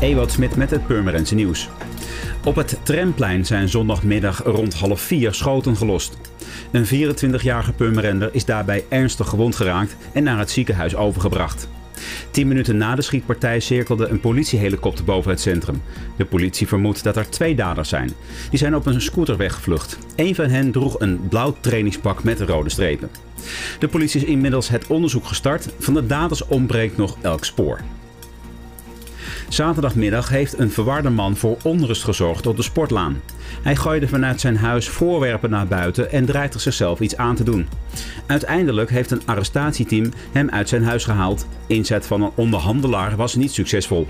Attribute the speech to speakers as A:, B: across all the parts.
A: Ewout Smit met het Purmerendse nieuws. Op het tramplein zijn zondagmiddag rond half vier schoten gelost. Een 24-jarige Purmerender is daarbij ernstig gewond geraakt en naar het ziekenhuis overgebracht. Tien minuten na de schietpartij cirkelde een politiehelikopter boven het centrum. De politie vermoedt dat er twee daders zijn. Die zijn op een scooter weggevlucht. Een van hen droeg een blauw trainingspak met rode strepen. De politie is inmiddels het onderzoek gestart. Van de daders ontbreekt nog elk spoor. Zaterdagmiddag heeft een verwarde man voor onrust gezorgd op de sportlaan. Hij gooide vanuit zijn huis voorwerpen naar buiten en dreigde zichzelf iets aan te doen. Uiteindelijk heeft een arrestatieteam hem uit zijn huis gehaald. Inzet van een onderhandelaar was niet succesvol.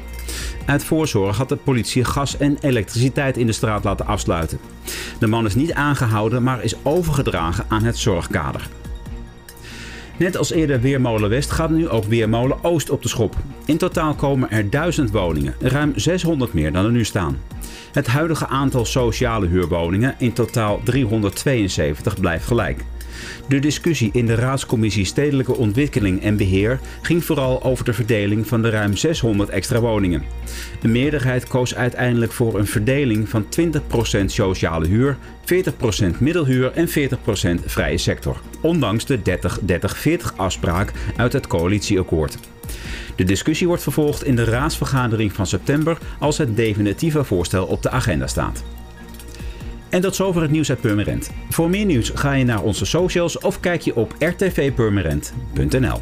A: Uit voorzorg had de politie gas en elektriciteit in de straat laten afsluiten. De man is niet aangehouden, maar is overgedragen aan het zorgkader. Net als eerder Weermolen West gaat nu ook Weermolen Oost op de schop. In totaal komen er 1000 woningen, ruim 600 meer dan er nu staan. Het huidige aantal sociale huurwoningen, in totaal 372, blijft gelijk. De discussie in de Raadscommissie Stedelijke Ontwikkeling en Beheer ging vooral over de verdeling van de ruim 600 extra woningen. De meerderheid koos uiteindelijk voor een verdeling van 20% sociale huur, 40% middelhuur en 40% vrije sector, ondanks de 30-30-40 afspraak uit het coalitieakkoord. De discussie wordt vervolgd in de raadsvergadering van september als het definitieve voorstel op de agenda staat. En tot zover het nieuws uit Purmerend. Voor meer nieuws ga je naar onze socials of kijk je op rtvpurmerend.nl.